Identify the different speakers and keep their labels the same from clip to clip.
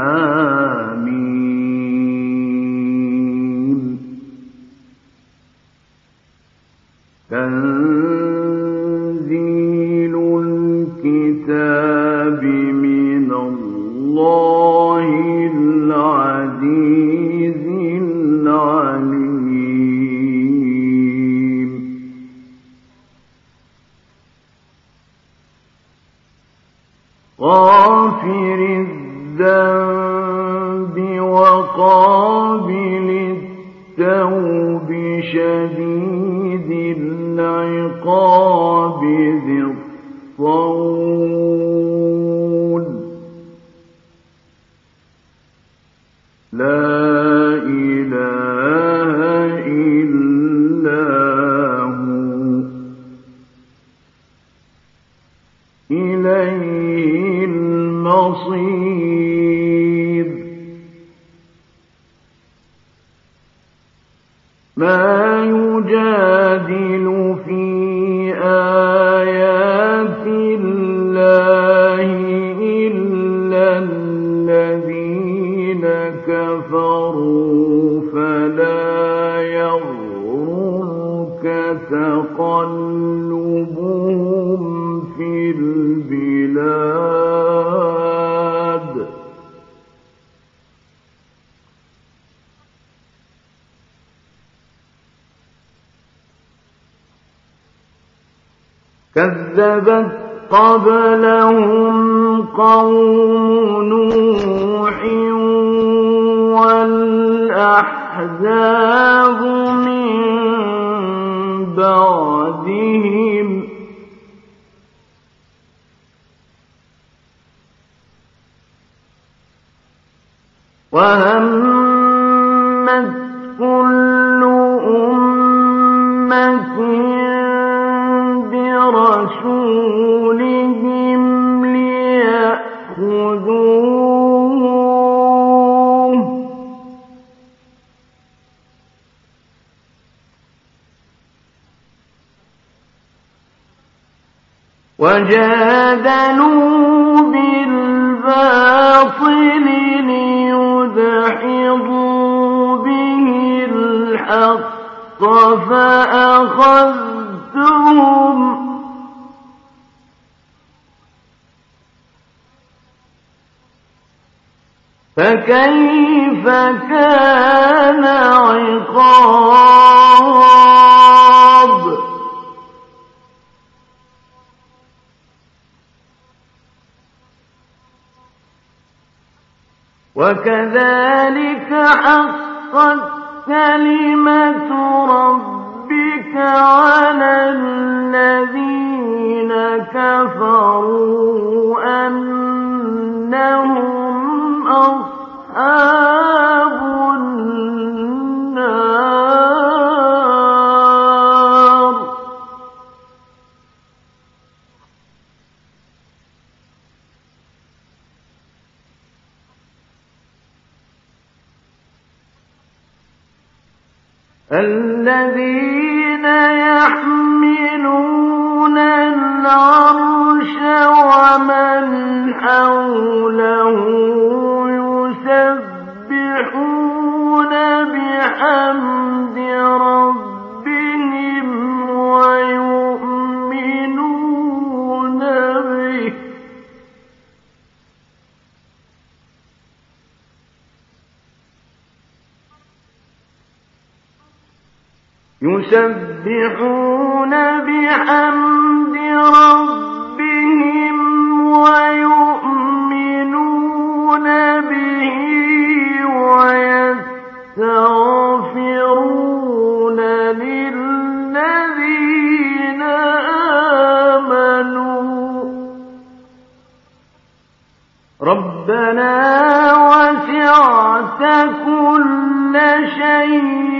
Speaker 1: ஆ كذبت قبلهم قوم نوح والأحزاب من بعدهم. وهمت كل أمة وجادلوا بالباطل ليدحضوا به الحق فأخذتهم فكيف كان عقاب وكذلك حقت كلمة ربك على الذين كفروا أنهم أصحاب النار. الذين يحملون العرش ومن حوله يسبحون بحمد ربهم يسبحون بحمد ربهم ويؤمنون به ويستغفرون للذين آمنوا. ربنا وسعت كل شيء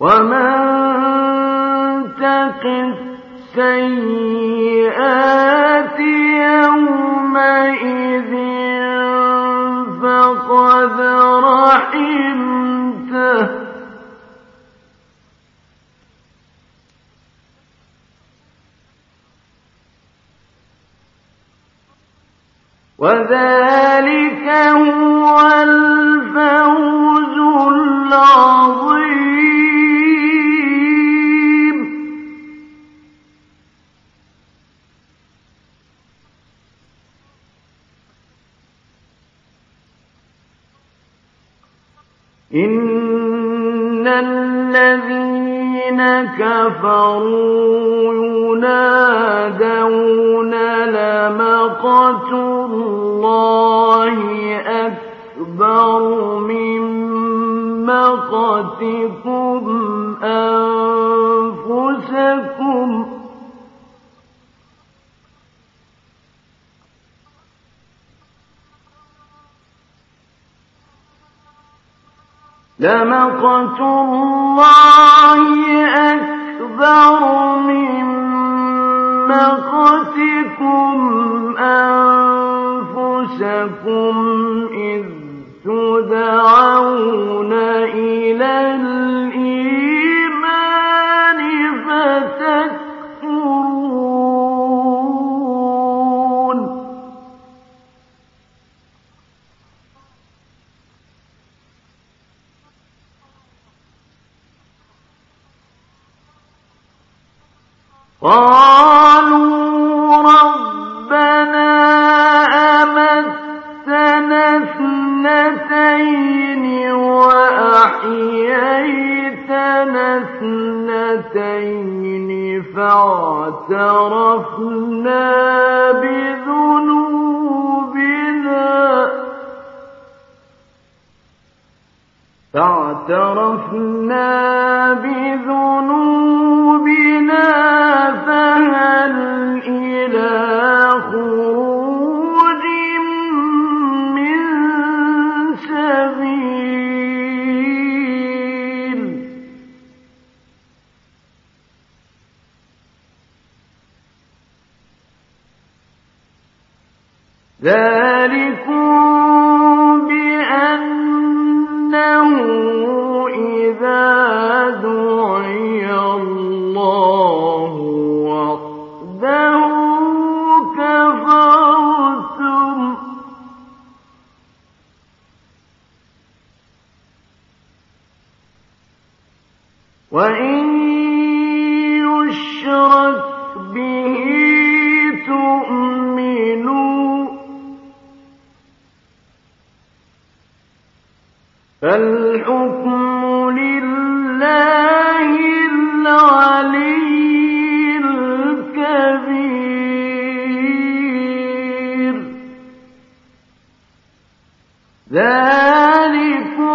Speaker 1: وعلما فاغفر للذين تابوا فاغفر للذين وذلك هو الفوز العظيم. إن الذين كفروا ينادون لمقت الله أكبر من مقتكم أنفسكم لمقت الله أكبر من مقتكم أنفسكم إذ تدعون ذلكم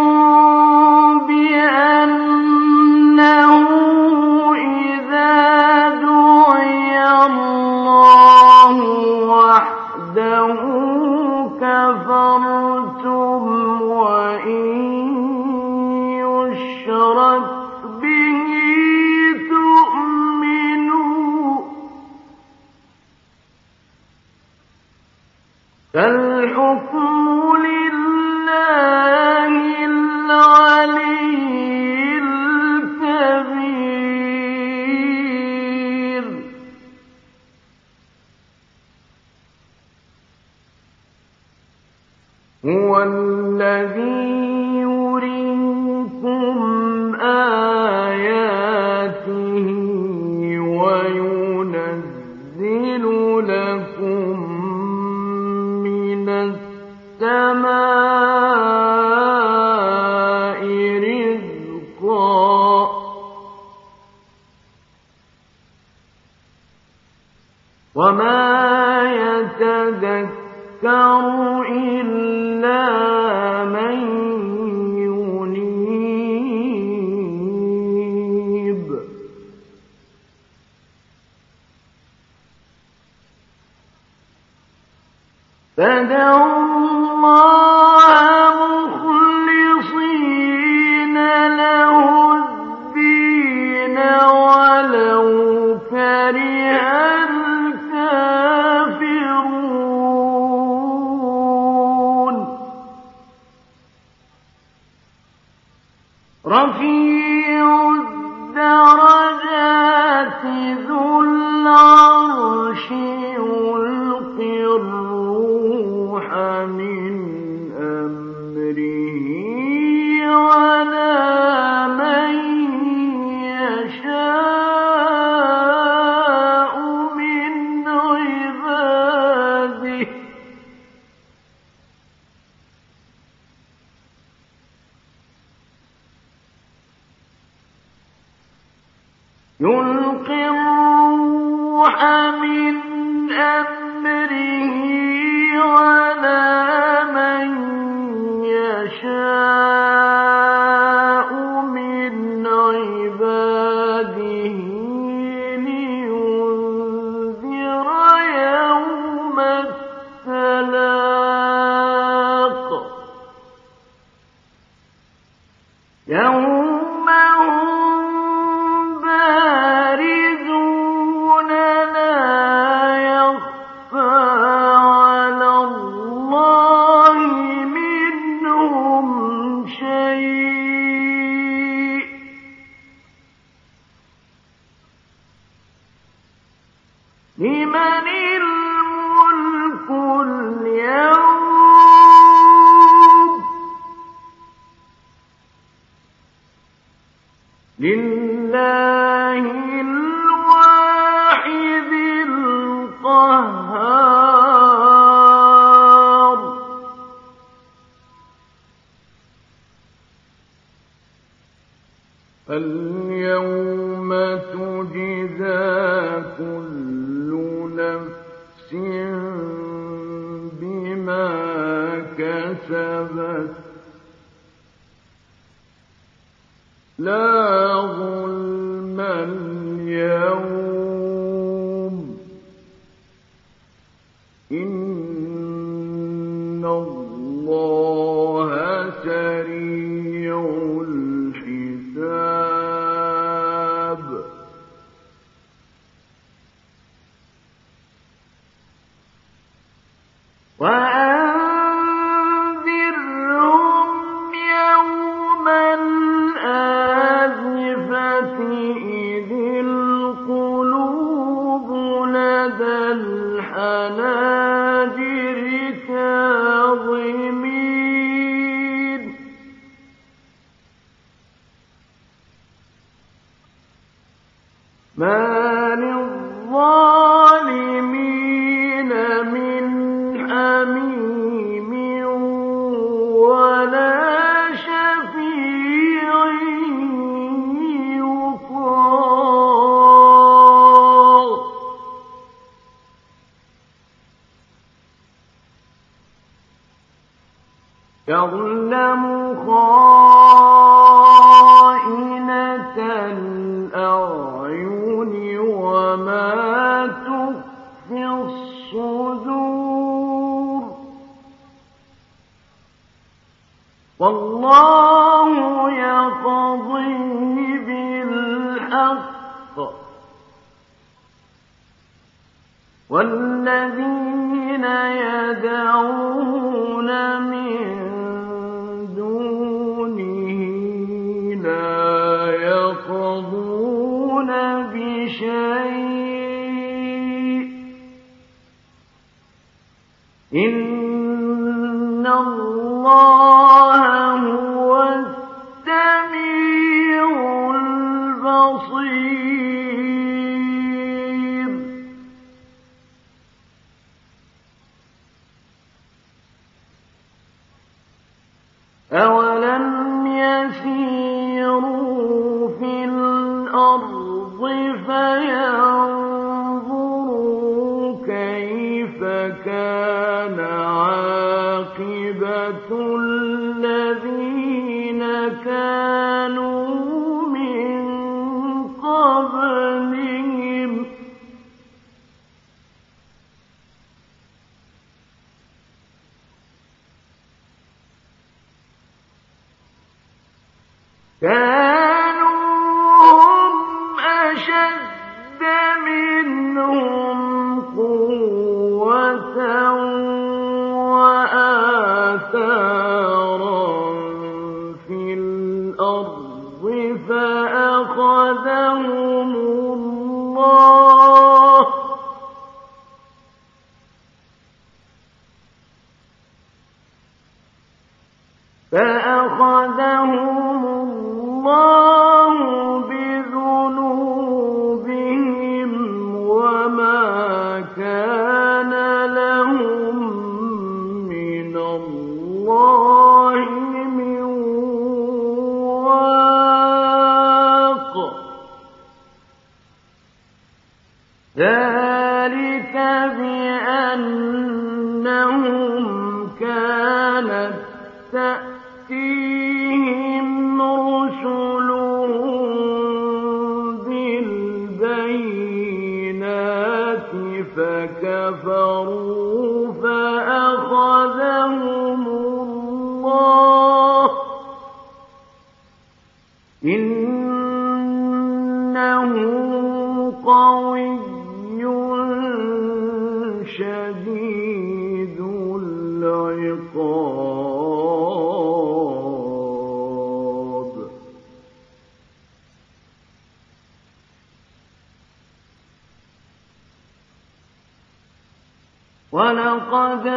Speaker 1: وَلَقَدْ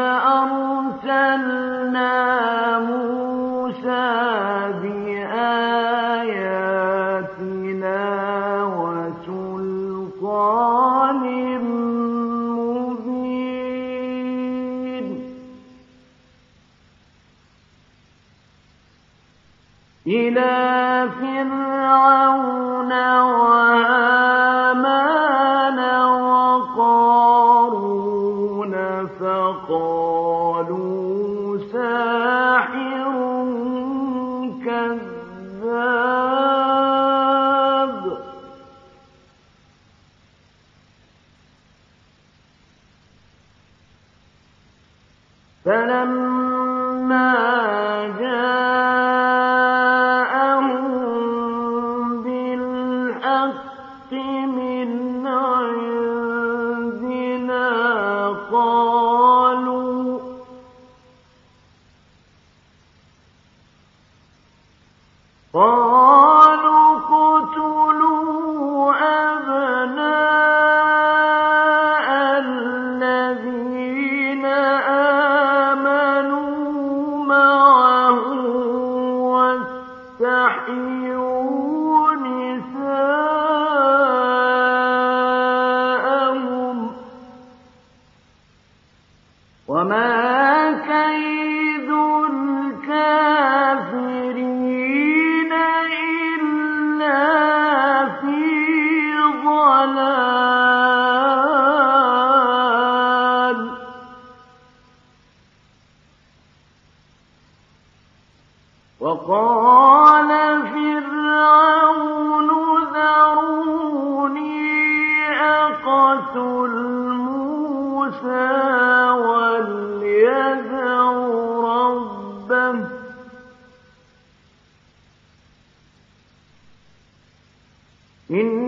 Speaker 1: أَرْسَلْنَا مُوسَىٰ بِآيَاتِنَا وَسُلْطَانٍ مُّبِينٍ إِلَىٰ فِرْعَوْنَ فليدع ربه إن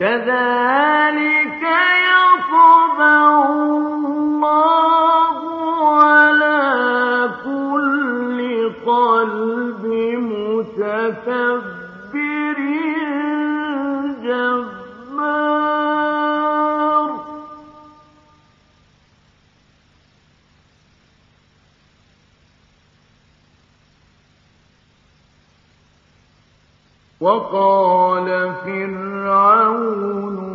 Speaker 1: كذلك وقال فرعون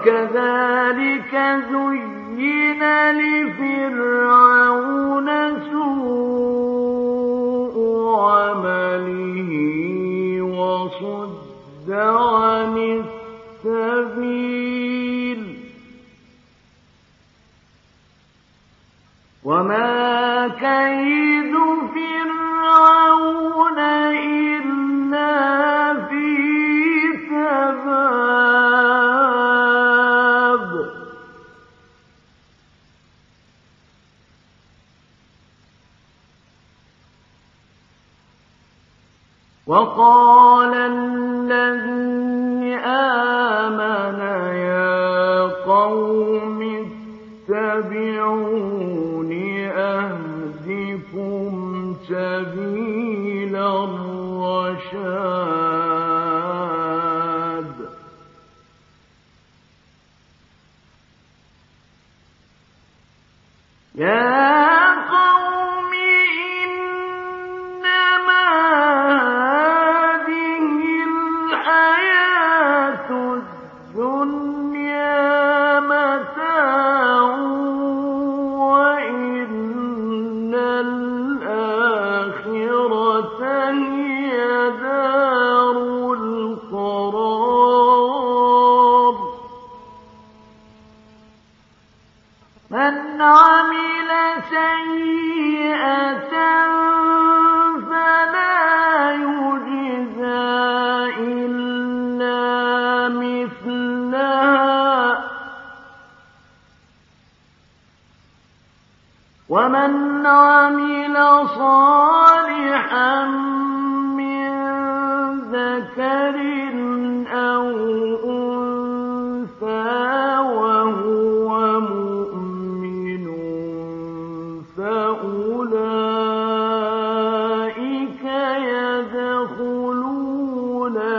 Speaker 1: وكذلك زين لفرعون سوء عمله وصد عن السبيل. وما كيد فرعون إلا وقال الذي آمن يا قوم اتبعون أهدكم سبيل الرشاد. يا ذكر أو أنثى وهو مؤمن فأولئك يدخلون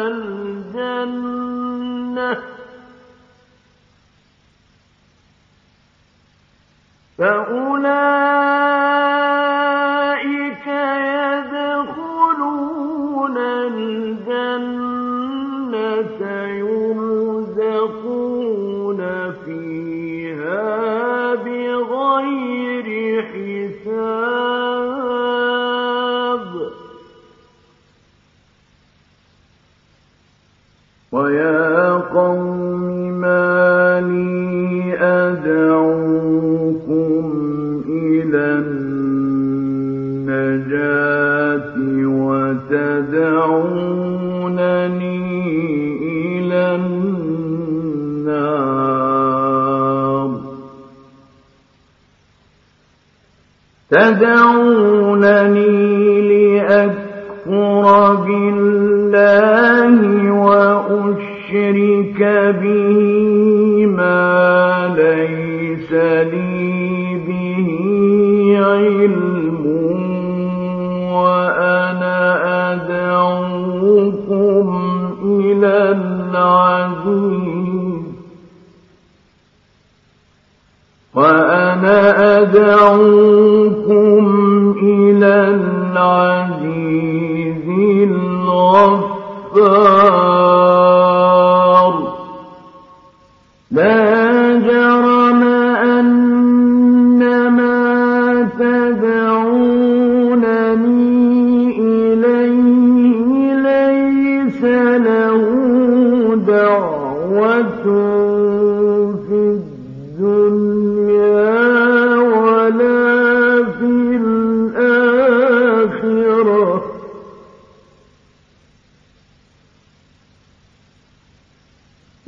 Speaker 1: الجنة فأولئك تدعو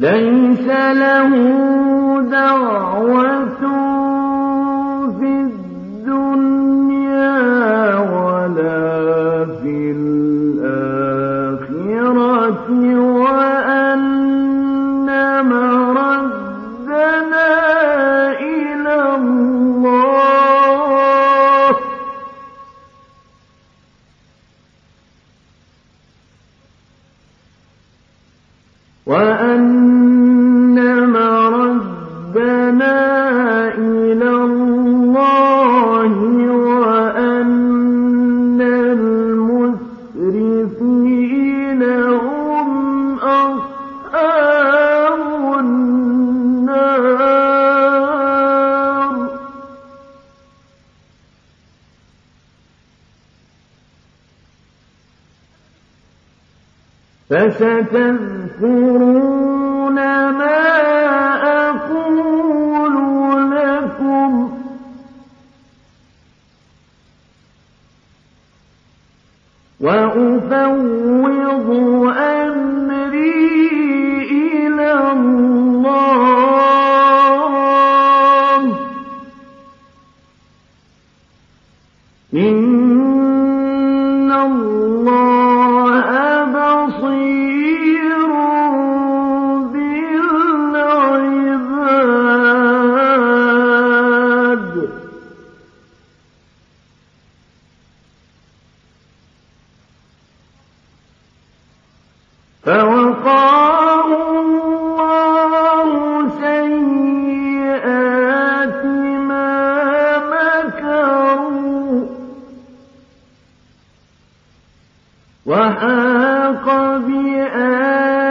Speaker 1: ليس له دعوة تتذكر وحاق بآل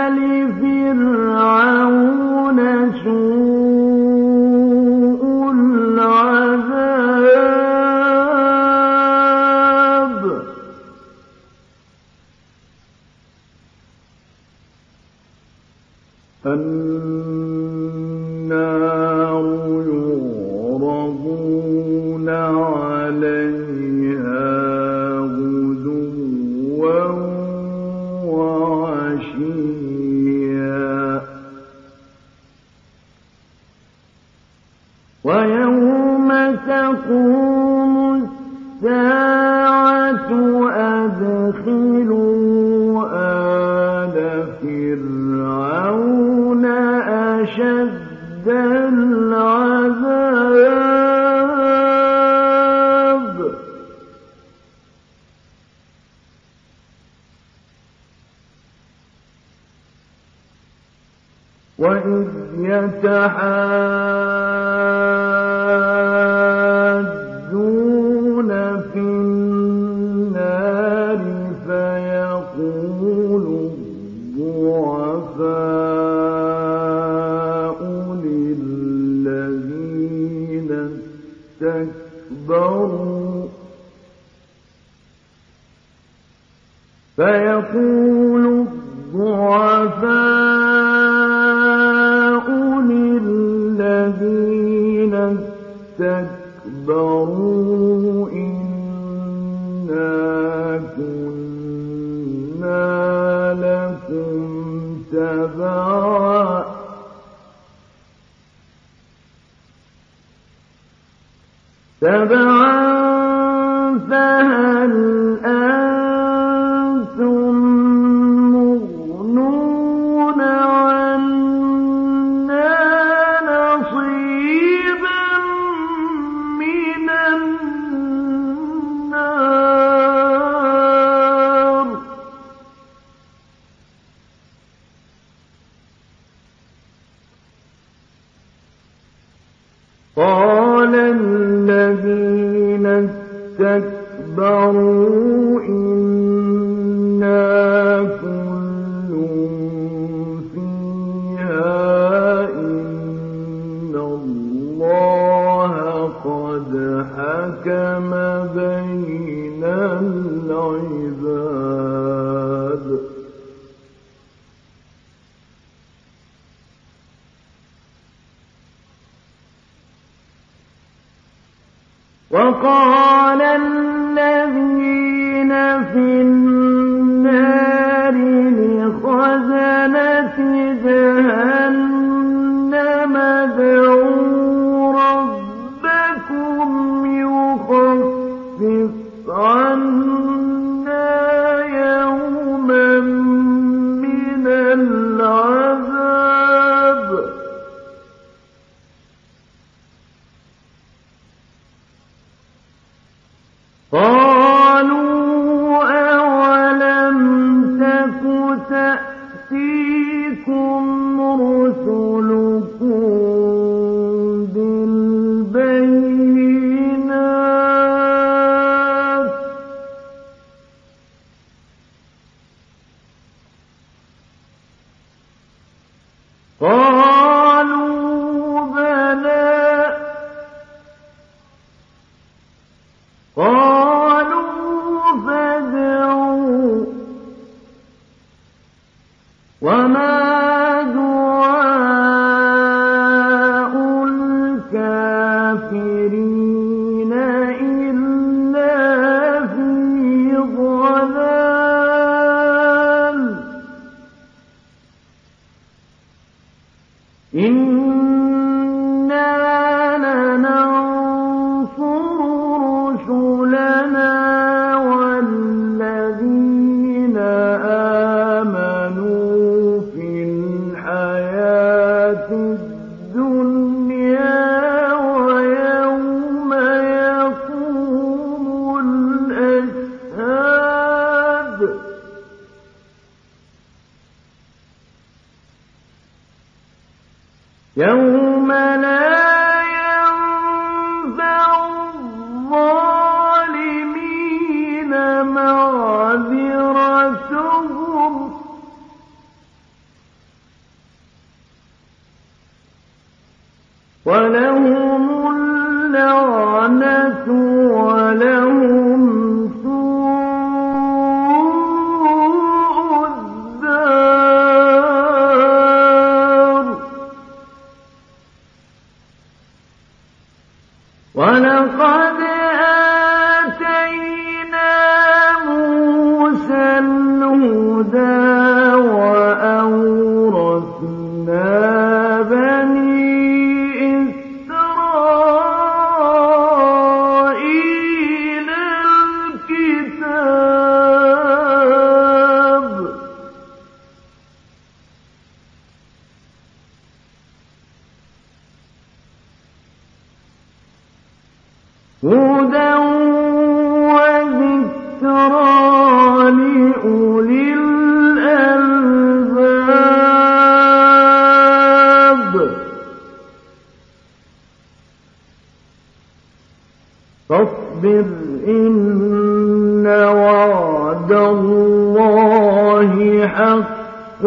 Speaker 1: وما فاصبر إن وعد الله حق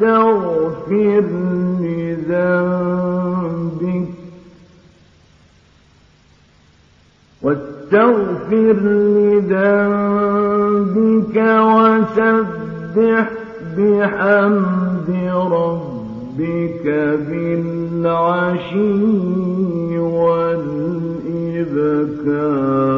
Speaker 1: واستغفر لذنبك. واستغفر لذنبك وسبح بحمد ربك بالعشي. كَافِرٌ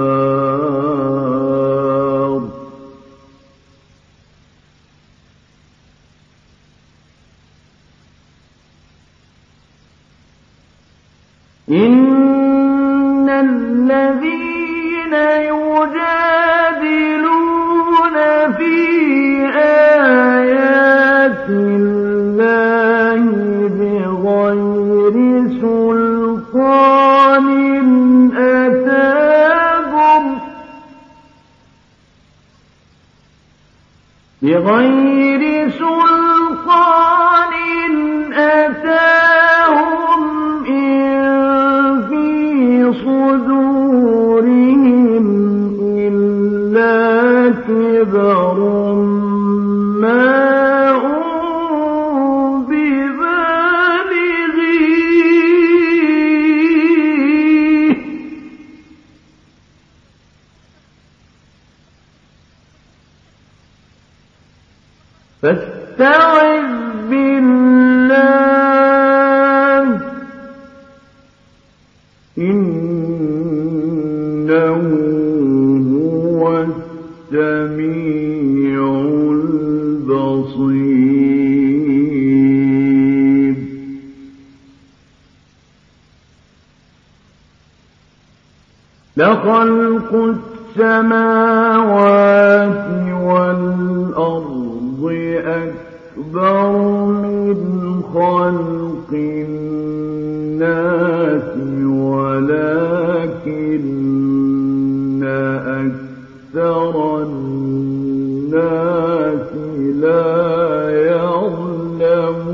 Speaker 1: لخلق السماوات والأرض أكبر من خلق الناس ولكن أكثر الناس لا يعلمون.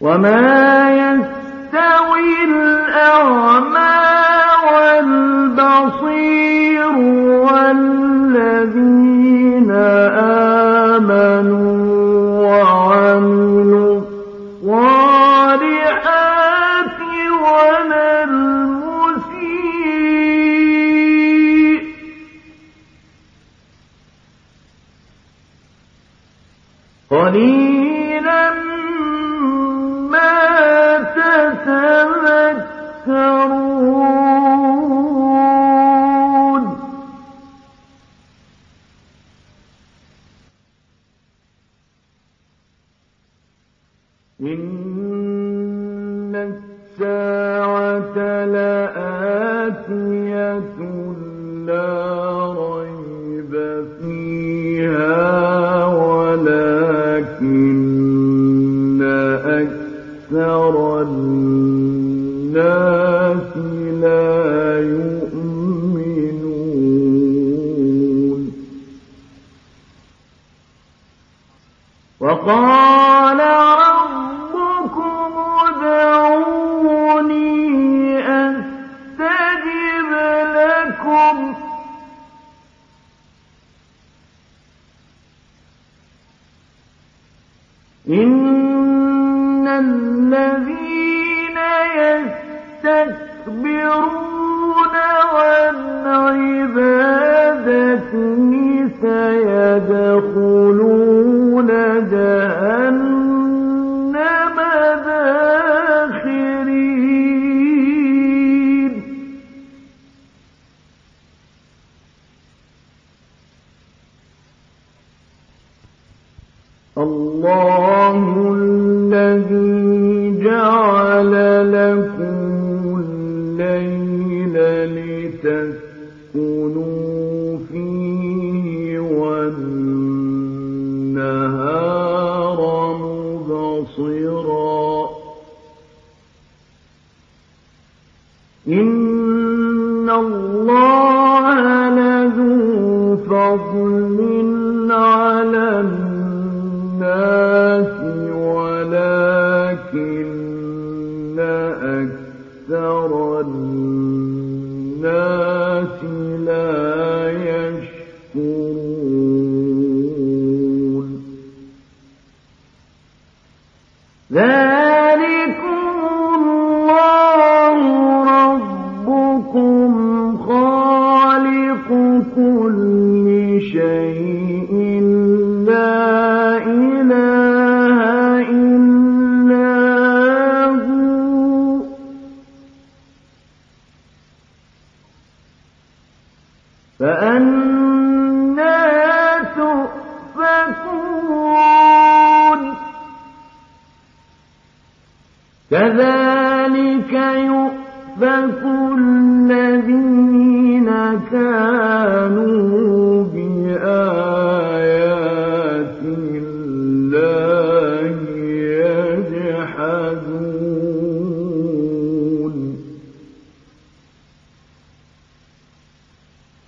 Speaker 1: وما الذين يستكبرون عن سيدخلون جهنم.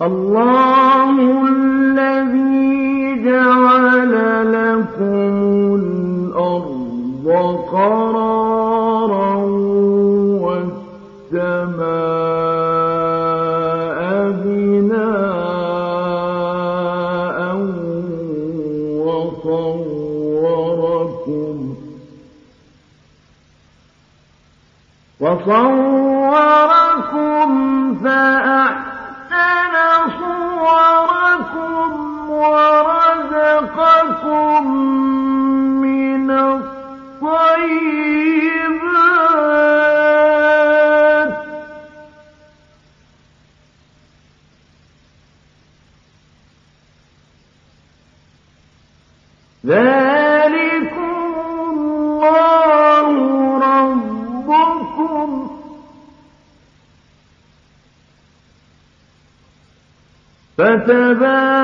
Speaker 1: الله فتبارك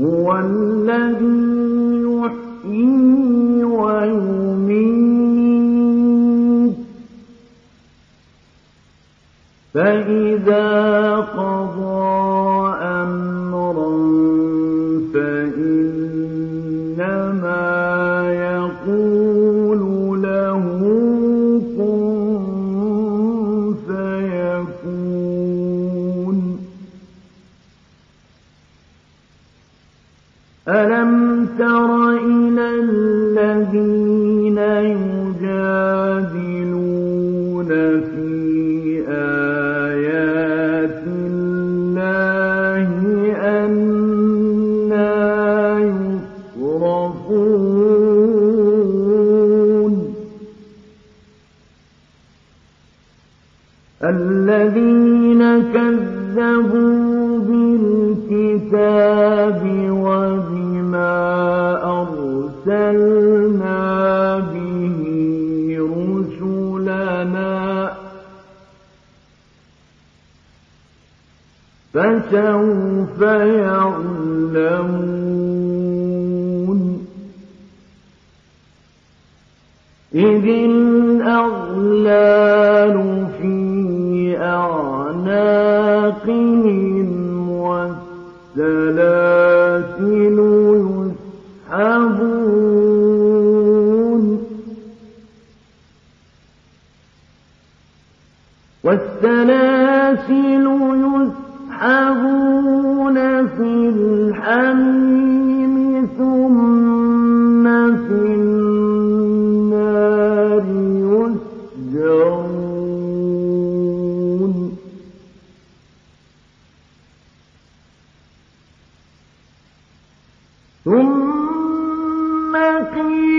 Speaker 1: هو الذي يحيي ويميت. فإذا قال ثم قيل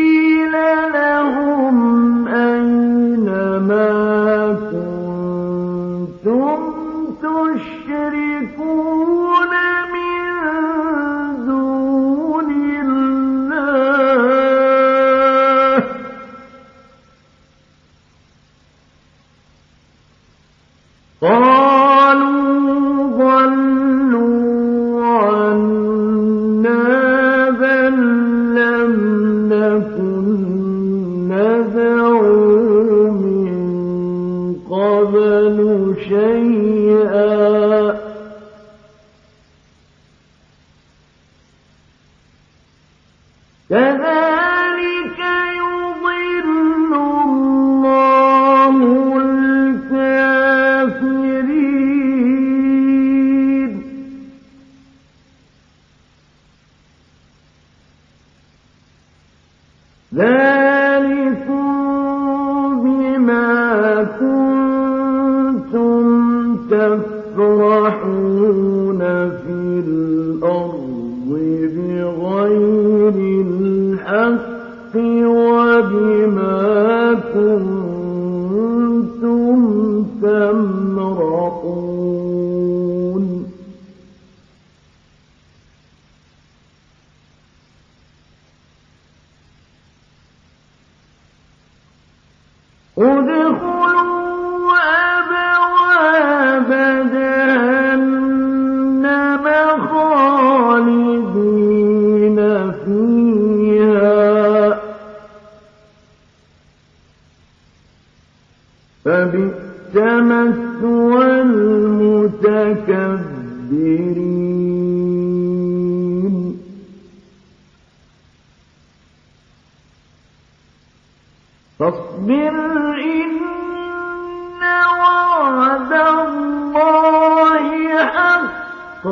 Speaker 1: فاصبر إن وعد الله حق.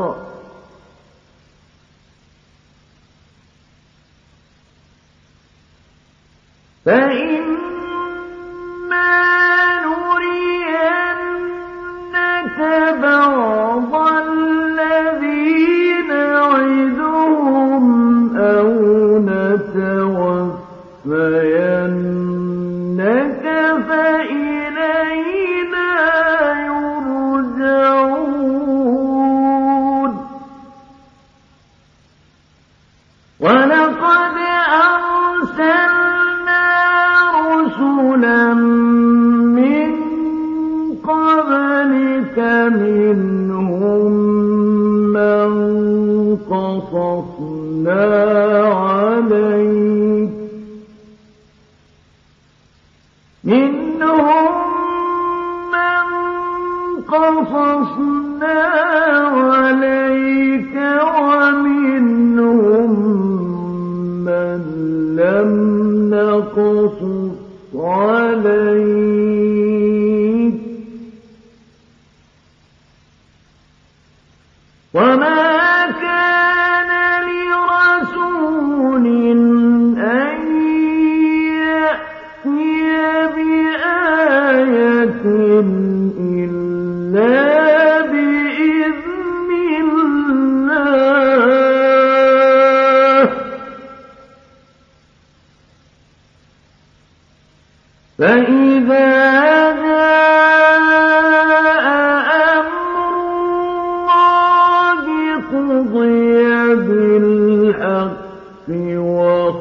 Speaker 1: فإن يا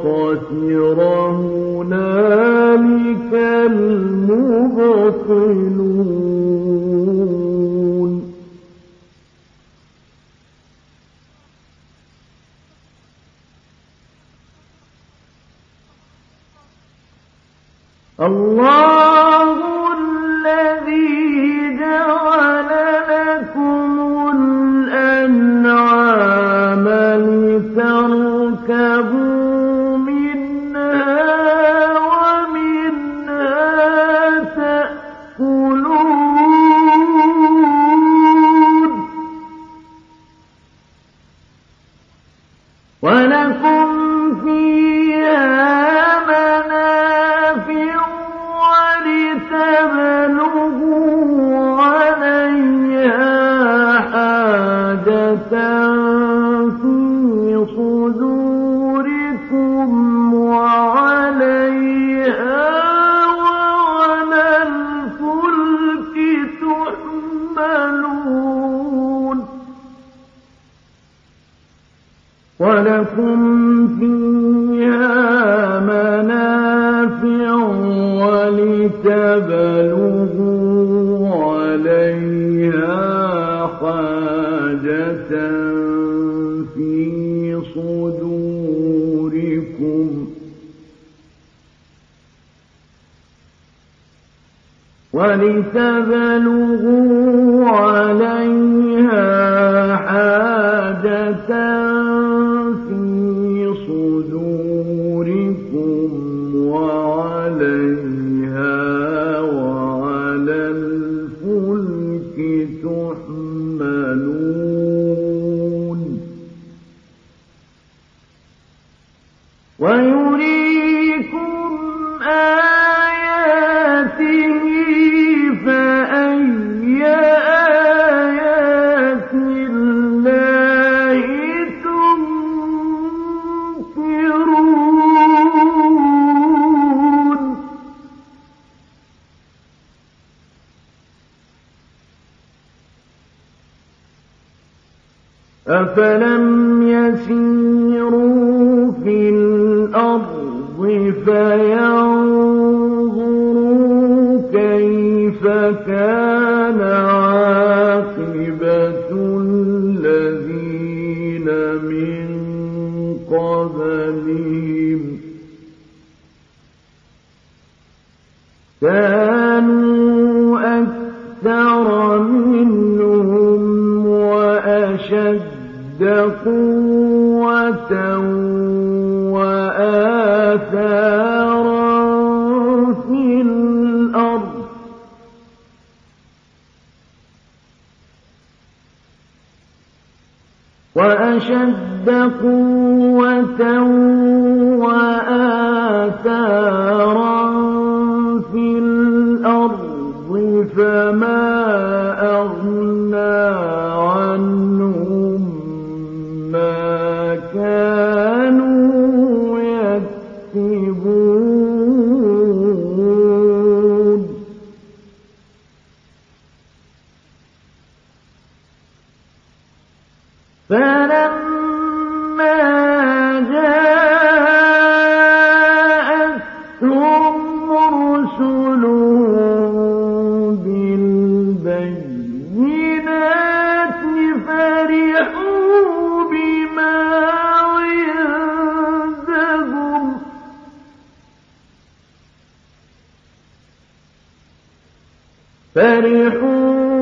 Speaker 1: وخسر هنالك المبطلون فرحوا